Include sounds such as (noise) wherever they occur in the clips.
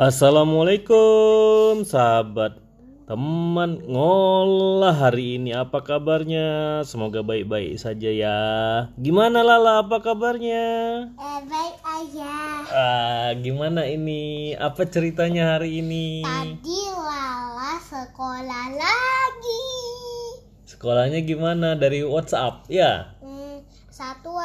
Assalamualaikum sahabat teman ngolah hari ini. Apa kabarnya? Semoga baik-baik saja ya. Gimana Lala? Apa kabarnya? Eh, baik aja. ah, gimana ini? Apa ceritanya hari ini? Tadi Lala sekolah lagi. sekolahnya gimana? Dari WhatsApp ya? Hmm, satu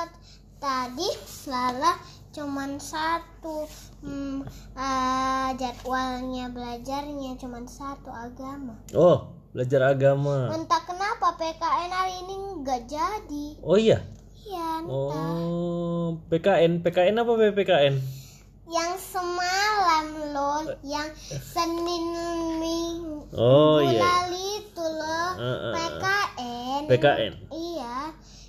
tadi Lala cuman satu hmm, eh, jadwalnya belajarnya cuman satu agama. oh belajar agama Entah kenapa PKN hari ini nggak jadi. oh iya Iya, entah. oh PKN PKN apa PPKN Yang semalam loh, yang Senin Minggu oh iya lalu itu loh, Eh, eh, eh. PKN. PKN Iya,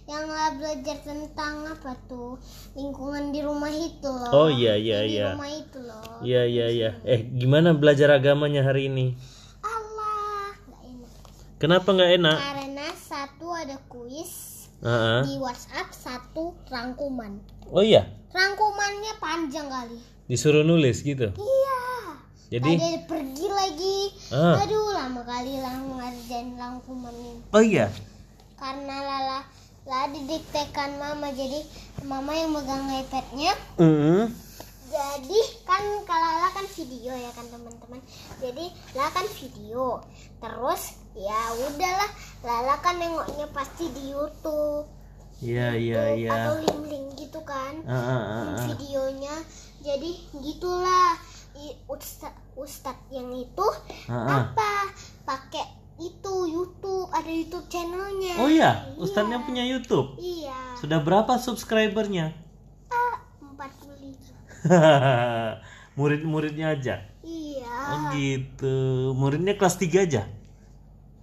yang lah belajar tentang apa tuh lingkungan di rumah itu loh. oh iya iya Di iya rumah itu loh. Iya iya iya. Eh gimana belajar agamanya hari ini? Allah, nggak enak. Kenapa nggak enak? Karena satu ada kuis ah. di WhatsApp, satu rangkuman. Oh iya, Rangkumannya panjang kali. disuruh nulis gitu. Iya. Jadi, Tadi pergi lagi. ah. Aduh, lama kali lah ngerjain rangkuman ini. Oh iya. Karena Lala lah didiktekan mama. Jadi mama yang megang iPadnya. Hmm. jadi kan kalau Lala kan video ya kan teman-teman. Jadi Lala kan video. Terus ya udahlah. Lala kan nengoknya pasti di YouTube. Iya iya iya. atau link-link gitu kan. Ah, ah, ah. videonya. Jadi gitulah. Ustad ustad yang itu Ah, ah. apa? Pakai itu YouTube ada YouTube channelnya Oh iya, Ustadznya punya YouTube. iya Sudah berapa subscribernya? ah 45 (laughs) Murid-muridnya aja. iya Oh gitu. Muridnya kelas 3 aja.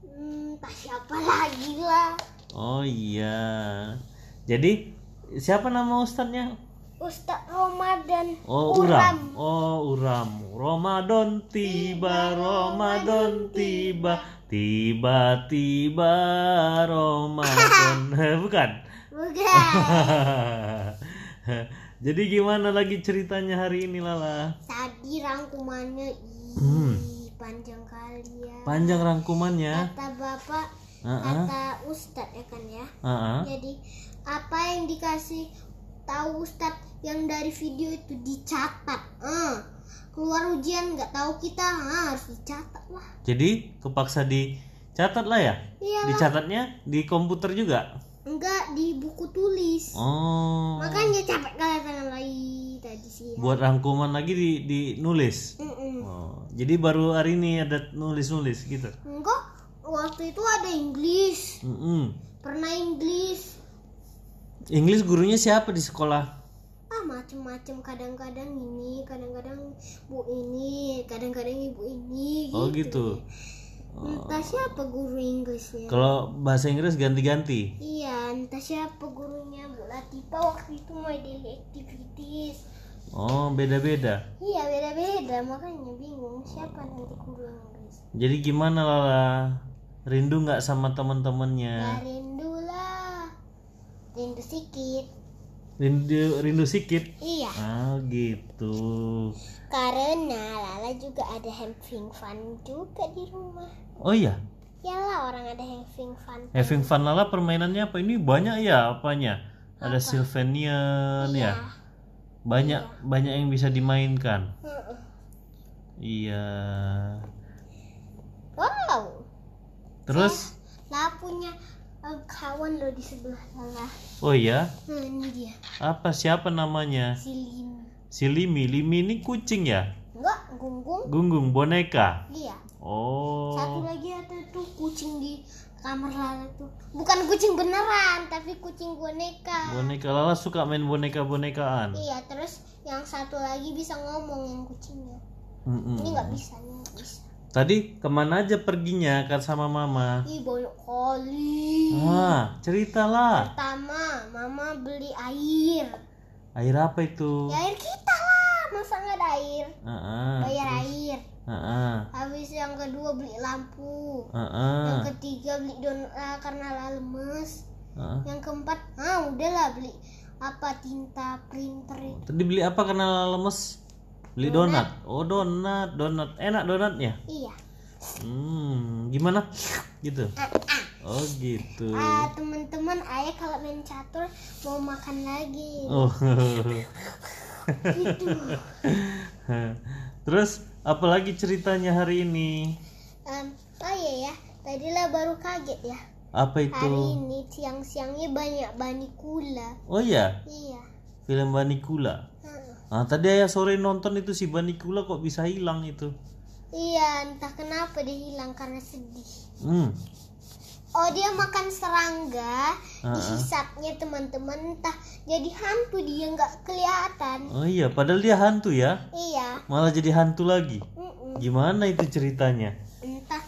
hmm, tak siapa lagi lah Oh iya. Jadi siapa nama ustadznya? Ustadz Ramadan Oh uram. Oh uram. Ramadan tiba, Ramadan tiba, tiba-tiba Ramadan. (laughs) Bukan. bukan (laughs) Jadi gimana lagi ceritanya hari ini Lala? tadi rangkumannya ih, Hmm. panjang kali ya Panjang rangkumannya. kata bapak Ah, ah. kata Ustadz ya kan ya Ah, ah. jadi apa yang dikasih tahu Ustadz yang dari video itu dicatat eh keluar ujian nggak tahu kita ah, harus dicatat lah Jadi kepaksa dicatat lah ya? iya Dicatatnya di komputer juga? enggak di buku tulis Oh. makanya capek kali tangan lagi tadi sih Buat rangkuman lagi di, dinulis. Mm-mm. Oh, jadi baru hari ini ada nulis-nulis gitu. enggak waktu itu ada Inggris Mm-mm. pernah Inggris Inggris gurunya siapa di sekolah? ah macem-macem kadang-kadang ini kadang-kadang bu ini kadang-kadang ibu ini Oh gitu. entah siapa guru Inggrisnya Kalau bahasa Inggris ganti-ganti. iya entah siapa gurunya Bu Latifa waktu itu mau daily activities Oh, beda-beda. iya beda-beda makanya bingung siapa nanti guru Inggris Jadi gimana Lala? Rindu nggak sama teman-temannya? ya rindu rindu sedikit Rindu rindu sikit. iya Ah, gitu. karena Lala juga ada having fun juga di rumah Oh iya, Yalah orang ada having fun having fun Lala permainannya apa? Ini banyak ya apanya? Ada Sylvanian ya. Banyak banyak yang bisa dimainkan. Heeh. Iya. wow Terus Lala punya kawan loh di sebelah Lala oh iya, nah ini dia apa siapa namanya? si Lim Si Limi. Limi ini kucing ya? enggak gunggung Gunggung boneka. dia Oh. satu lagi ada tuh kucing di kamar Lala tuh bukan kucing beneran tapi kucing boneka Boneka Lala suka main boneka-bonekaan. iya terus yang satu lagi bisa ngomong yang kucingnya Mm-mm. ini nggak bisa ini nggak bisa Tadi ke mana aja perginya kan sama mama? ih banyak kali Wah, ceritalah. pertama mama beli air Air apa itu? ya air kita lah masa nggak ada air Heeh. bayar air Heeh. habis yang kedua beli lampu Heeh. yang ketiga beli donat lah karena lemes Heeh. yang keempat ah udahlah beli apa tinta printer itu Tadi beli apa karena lemes? Beli donat. Oh, donat, donat. Enak donatnya. iya Hmm, gimana? Gitu. Ah, Oh, gitu. ah, teman-teman ayah kalau main catur mau makan lagi Oh. gitu Terus apalagi ceritanya hari ini? Em, oh iya ya tadi lah baru kaget ya Apa hari itu? ini siang-siangnya banyak bani kula Oh iya, iya film Banikula. Heeh. Ah, tadi ayah sore nonton itu si Banikula kok bisa hilang itu. iya entah kenapa dia hilang karena sedih Hmm. Oh dia makan serangga dihisapnya teman-teman entah jadi hantu dia nggak kelihatan Oh iya, padahal dia hantu ya. iya Malah jadi hantu lagi. mm-mm. Gimana itu ceritanya? entah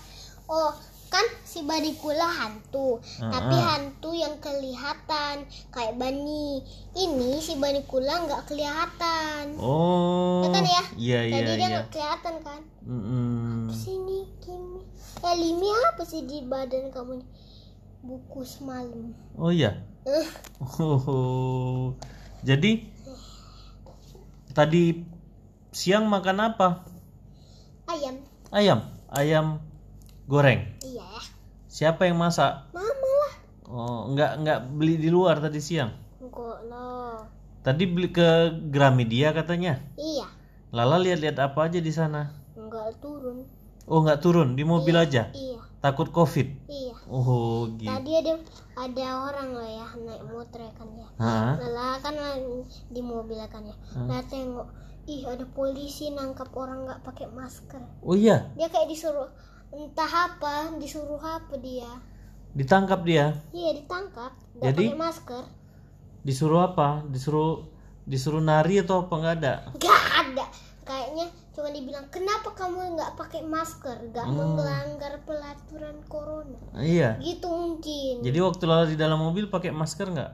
oh kan si Banikula hantu Ah, tapi ah. hantu yang kelihatan kayak Bani ini si Banikula nggak kelihatan Oh. Ya kan ya? Iya, iya, tadi dia iya. nggak kelihatan kan Mm-mm. sini Kimi eh Limi apa sih di badan kamu nih buku semalam Oh iya. eh Oh. Jadi tadi siang makan apa? ayam Ayam, ayam goreng. iya ya Siapa yang masak? mama lah Oh, enggak enggak beli di luar tadi siang. enggak lah Tadi beli ke Gramedia katanya. iya Lala lihat-lihat apa aja di sana? enggak turun Oh, enggak turun di mobil aja. iya Takut Covid. iya Oh, gitu. tadi ada ada orang lah ya naik motor ya kan ya Hah? Lala kan di mobil kan ya Lah tengok ih ada polisi nangkap orang nggak pakai masker Oh iya, dia kayak disuruh entah apa disuruh apa dia ditangkap dia. iya ditangkap nggak Jadi? pakai masker Disuruh apa? Disuruh disuruh nari atau apa enggak ada? nggak ada kayaknya cuma dibilang kenapa kamu nggak pakai masker nggak melanggar pelaturan corona Iya. gitu mungkin Jadi waktu Lala di dalam mobil pakai masker nggak?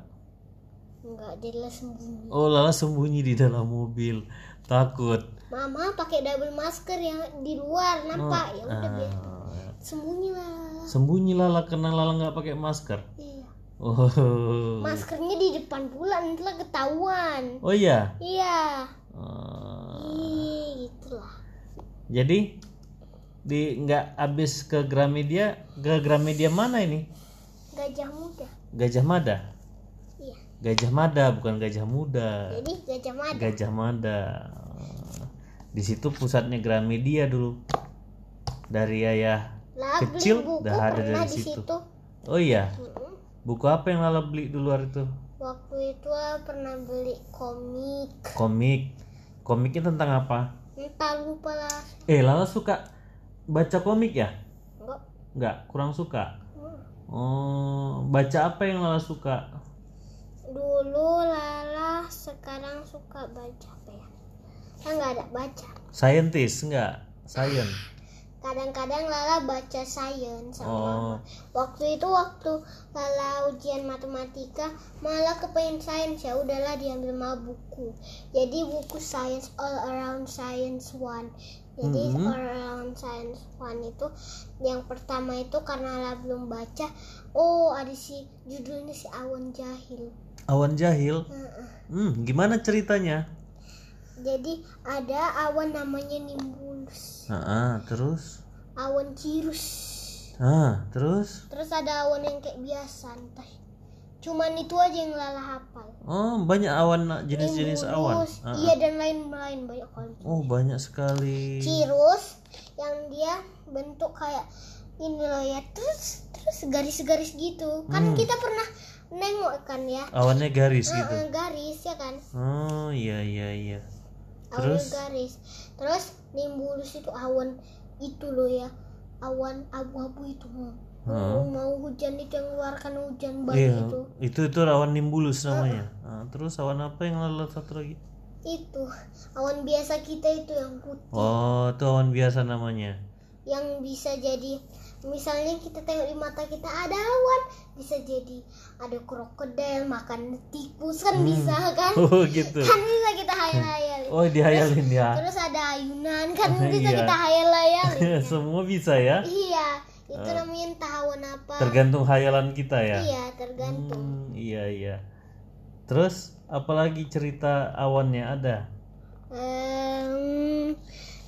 nggak dia sembunyi Oh Lala sembunyi di dalam mobil, takut. Mama pakai double masker yang di luar nampak ya udah biar Ah, sembunyi lah sembunyi Lala karena Lala nggak pakai masker. iya Oh, maskernya di depan pula nanti lah ketahuan oh iya. iya Ah, Ih, gitulah jadi di nggak habis ke Gramedia, ke Gramedia mana ini? gajah muda Gajah Mada. iya Gajah Mada bukan Gajah Muda. jadi gajah mada Gajah Mada. Di situ pusatnya Gramedia dulu. Dari ayah lah Kecil beli buku dah ada dari di situ. situ Oh iya, buku apa yang Lala beli di luar itu? waktu itu ah, pernah beli komik Komik. Komiknya tentang apa? entah lupa lah Eh, Lala suka baca komik ya? enggak Enggak, kurang suka. Hmm. Oh, baca apa yang Lala suka? dulu Lala sekarang suka baca apa ya kan nggak ada baca Scientist enggak? Science. kadang-kadang Lala baca sains sama Oh. mama. waktu itu waktu Lala ujian matematika malah kepengen sains ya udahlah diambil sama buku jadi buku science all around science one jadi Mhm. all around science one itu yang pertama itu karena Lala belum baca oh ada si judulnya si awan jahil Awan jahil. Heeh. Hmm, gimana ceritanya? Jadi ada awan namanya nimbulus Ah, terus? awan cirrus Ah, terus? Terus ada awan yang kayak biasa entah. Cuman itu aja yang Lala hafal. Oh, banyak awan jenis-jenis awan. Ah, Iya dan lain-lain banyak kali. Oh, banyak sekali. Cirrus yang dia bentuk kayak ini loh ya. Terus terus garis-garis gitu. Kan Hmm. kita pernah nengok kan ya. Awannya garis gitu. garis ya kan. Oh, iya iya iya. Awan Terus? garis. Terus nimbulus itu awan itu loh ya. Awan abu-abu itu. Mau, mau hujan itu yang keluarkan hujan batu Iya, itu. itu itu awan nimbulus namanya. Ah, terus awan apa yang lalu satu lagi? itu awan biasa kita itu yang putih Oh, itu awan biasa namanya. yang bisa jadi misalnya kita tengok di mata kita ada awan bisa jadi ada krokodil makan tikus kan bisa kan Oh, gitu. kan bisa kita hayal-hayal Oh, dihayalin ya. terus ada ayunan kan (laughs) bisa Iya. kita hayal-hayalin (laughs) Semua bisa ya. iya itu namanya entah awan apa Tergantung hayalan kita ya. iya tergantung Hmm, iya iya. Terus apalagi cerita awannya ada? Em,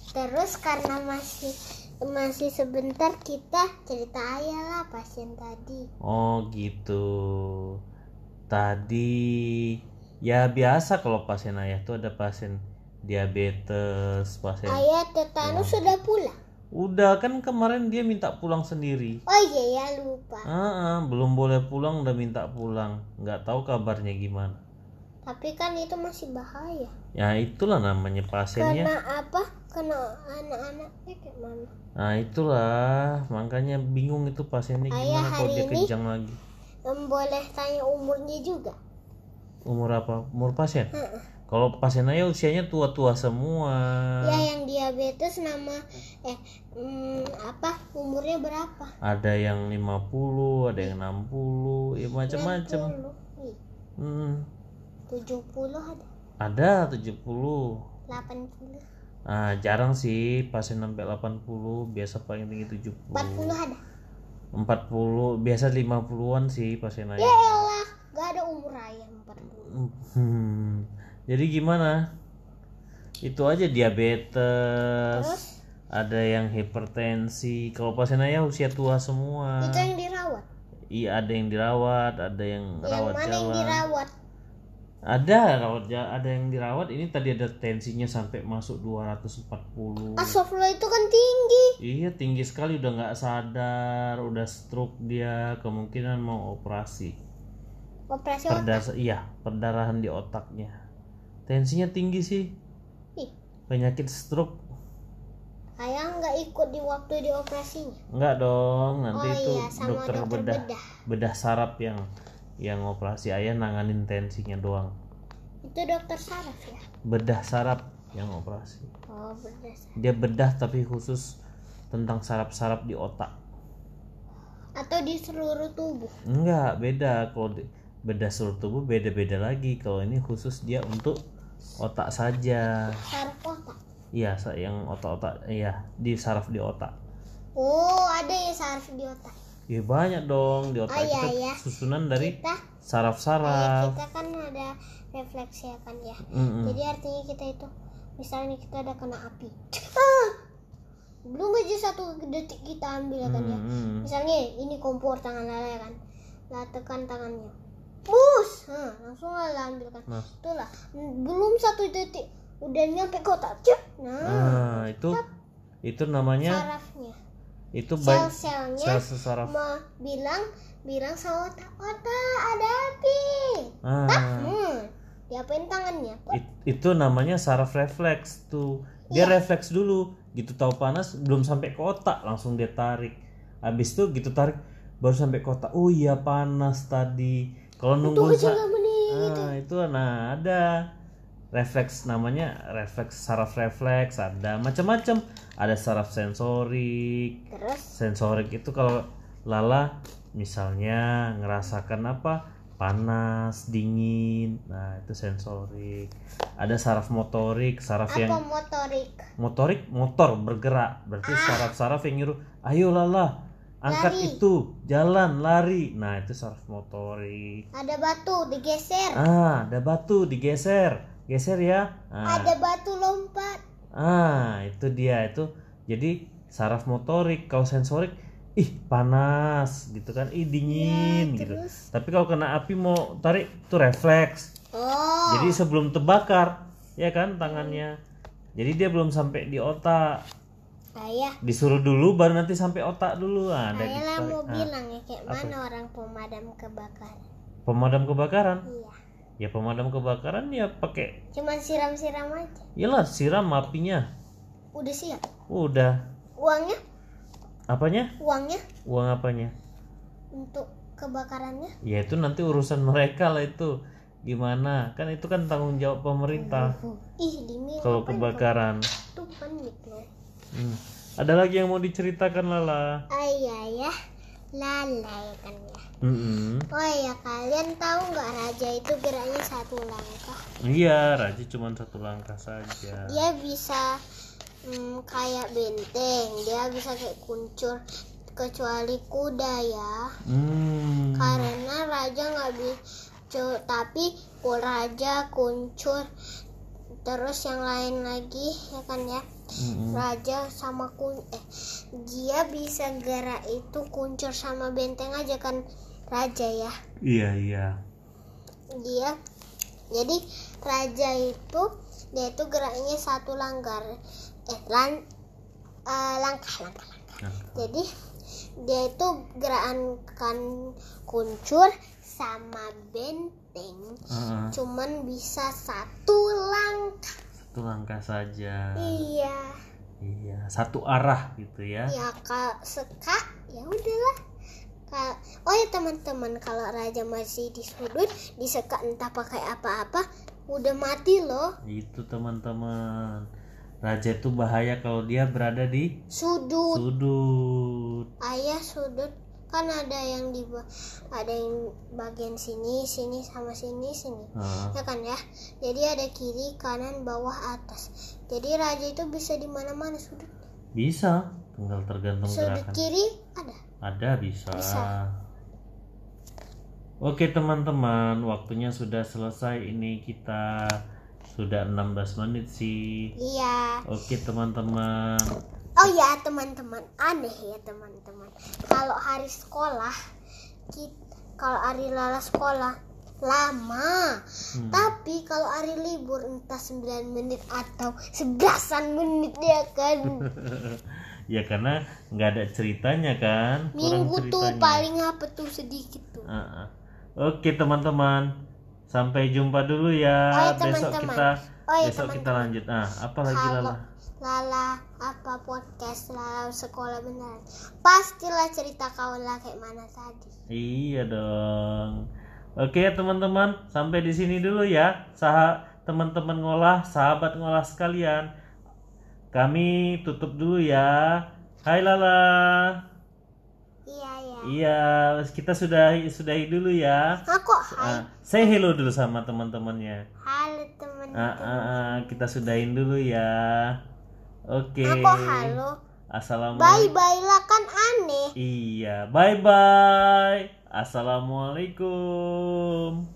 terus karena masih masih sebentar kita cerita aja lah pasien tadi Oh gitu. Tadi ya biasa kalau pasien ayah tuh ada pasien diabetes, pasien. ayah tetanus sudah pulang Udah kan kemarin dia minta pulang sendiri. oh iya ya lupa Ah, ah, belum boleh pulang udah minta pulang. Nggak tahu kabarnya gimana. Tapi kan itu masih bahaya Ya itulah namanya pasiennya. karena apa kena anak-anaknya kayak mana Nah itulah makanya bingung itu pasiennya Ayah, gimana kalau dia kejang lagi. Boleh tanya umurnya juga Umur apa? Umur pasien? Kalau pasien ayah usianya tua-tua semua. ya yang diabetes nama eh mm, apa umurnya berapa Ada yang 50, ada yang 60, ya macam-macam. 60. Ih, Hmm, 70 ada ada 70. 80 Nah, jarang sih pasien sampai 80, biasa paling tinggi 70. 40 ada 40, biasa 50-an sih pasien ya ayah. elah gak ada umur ayam 40 Hmm, jadi gimana? Itu aja diabetes, terus ada yang hipertensi. Kalau pasien ayah usia tua semua. itu yang dirawat Iya, ada yang dirawat, ada yang yang rawat mana yang jalan. dirawat Ada rawat ada yang dirawat. Ini tadi ada tensinya sampai masuk 240. Astagfirullah itu kan tinggi Iya, tinggi sekali udah nggak sadar, udah stroke dia, kemungkinan mau operasi. operasi otak Perdas iya, perdarahan di otaknya. Tensinya tinggi sih. Ih, Penyakit stroke ayah nggak ikut di waktu di operasinya Enggak dong, nanti oh itu iya sama dokter, dokter bedah, bedah. bedah saraf yang yang operasi ayah nanganin tensinya doang. itu dokter saraf ya Bedah saraf yang operasi. oh bedah saraf. Dia bedah tapi khusus tentang saraf-saraf di otak. atau di seluruh tubuh Enggak, beda. Kalau di- bedah seluruh tubuh beda-beda lagi. Kalau ini khusus dia untuk otak saja. saraf otak Iya, yang otak-otak iya, di saraf di otak. oh ada ya saraf di otak Ya banyak dong di otak Oh, iya, itu kan iya. susunan dari kita saraf-saraf. kita kan ada refleksi ya kan ya Mm-mm. jadi artinya kita itu misalnya kita ada kena api ah! belum aja satu detik kita ambil ya kan ya Mm-mm. misalnya ini kompor tangan Lala ya kan lah tekan tangannya bus Hah, langsung Lala ambil kan Nah. itulah belum satu detik udah nyampe kotak nah Nah, itu itu namanya sarafnya itu baik sel-selnya sel saraf. mau bilang bilang sama otak otak ada api Ah, hmm diapain tangannya it- itu namanya saraf refleks tuh. Dia Iya. refleks dulu, gitu tahu panas belum sampai ke otak langsung dia tarik. Habis itu gitu tarik baru sampai ke otak. Oh iya panas tadi. Kalau nunggu sa- Ah, itu nah ada refleks namanya refleks saraf refleks ada macam-macam. Ada saraf sensorik. Terus? Sensorik itu kalau lala misalnya ngerasakan apa? Panas dingin. Nah itu sensorik. Ada saraf motorik saraf apa yang motorik? Motorik motor bergerak. Berarti saraf-saraf yang nyuruh ayo lala angkat Lari. itu. Jalan lari. Nah itu saraf motorik. Ada batu digeser. Ah ada batu digeser. Geser ya. Nah, ada batu lompat. Ah itu dia itu. Jadi saraf motorik kalau sensorik ih panas gitu kan. Ih dingin gitu. Iya, terus? Tapi kalau kena api mau tarik itu refleks. Oh. Jadi sebelum terbakar ya kan tangannya. Jadi dia belum sampai di otak ayah disuruh dulu baru nanti sampai otak dulu. Ah, ada ayah lah ditarik. mau Ah, bilang ya kayak mana orang pemadam kebakaran? Pemadam kebakaran? Iya. Ya pemadam kebakaran ya pakai cuman siram-siram aja. Iyalah siram apinya. Udah siap? Udah. Uangnya? Apanya? Uangnya? Uang apanya? Untuk kebakarannya? Ya itu nanti urusan mereka lah itu. Gimana? Kan itu kan tanggung jawab pemerintah. Ih kalau kebakaran. tuh? Panik loh Hmm. ada lagi yang mau diceritakan lala? Ayah ya. Lala ya kan ya. Mm-mm. oh ya kalian tahu nggak raja itu geraknya satu langkah? Iya raja cuma satu langkah saja. Dia bisa mm, kayak benteng. Dia bisa kayak kuncur kecuali kuda ya. Hmm. karena raja nggak bisa tapi raja kuncur terus yang lain lagi ya kan ya Mm-mm. raja sama kun eh dia bisa gerak itu kuncur sama benteng aja kan raja ya? Iya iya. Dia jadi raja itu dia itu geraknya satu langgar eh lan, eh, langkah langkah langkah. Jadi dia itu gerakan kan kuncur sama benteng. Uh-uh. cuman bisa satu langkah satu langkah saja. Iya. Iya satu arah gitu ya. Ya kak seka ya udahlah. Oh ya teman-teman kalau raja masih di sudut diseka entah pakai apa-apa udah mati loh. Itu teman-teman. Raja itu bahaya kalau dia berada di sudut. sudut. Ayah sudut kan ada yang di ada yang bagian sini sini sama sini sini Ah, ya kan ya jadi ada kiri kanan bawah atas jadi raja itu bisa di mana-mana sudut bisa tinggal tergantung sudut gerakan kiri ada ada bisa. Bisa. Oke teman-teman, waktunya sudah selesai. Ini kita sudah 16 menit sih. iya Oke teman-teman. Oh ya teman-teman, aneh ya teman-teman. Kalau hari sekolah, kita, kalau hari lala sekolah lama. Hmm. Tapi kalau hari libur entah 9 menit atau 11 menit ya kan. (laughs) ya karena nggak ada ceritanya kan. Kurang Minggu tuh ceritanya. paling apa tuh sedikit tuh. Ah, ah. Oke teman-teman, sampai jumpa dulu ya. Oh, ya, besok teman-teman. kita Oh, ya, besok kita teman-teman. lanjut. Ah apa lagi Kalau Lala? Lala apa podcast Lala sekolah beneran. Pastilah cerita kau lah kayak mana tadi. Iya dong. Oke ya teman-teman, sampai di sini dulu ya. Sah teman-teman ngolah, sahabat ngolah sekalian. Kami tutup dulu ya. Hai Lala. Iya ya. Iya, kita sudah sudahi dulu ya. Aku hai. Ah, say hello dulu sama teman-temannya. Halo teman. Ah, ah, ah, kita sudahin dulu ya. Oke. Aku halo. Assalamualaikum. Bye bye lah kan aneh. Iya, bye bye. Assalamualaikum.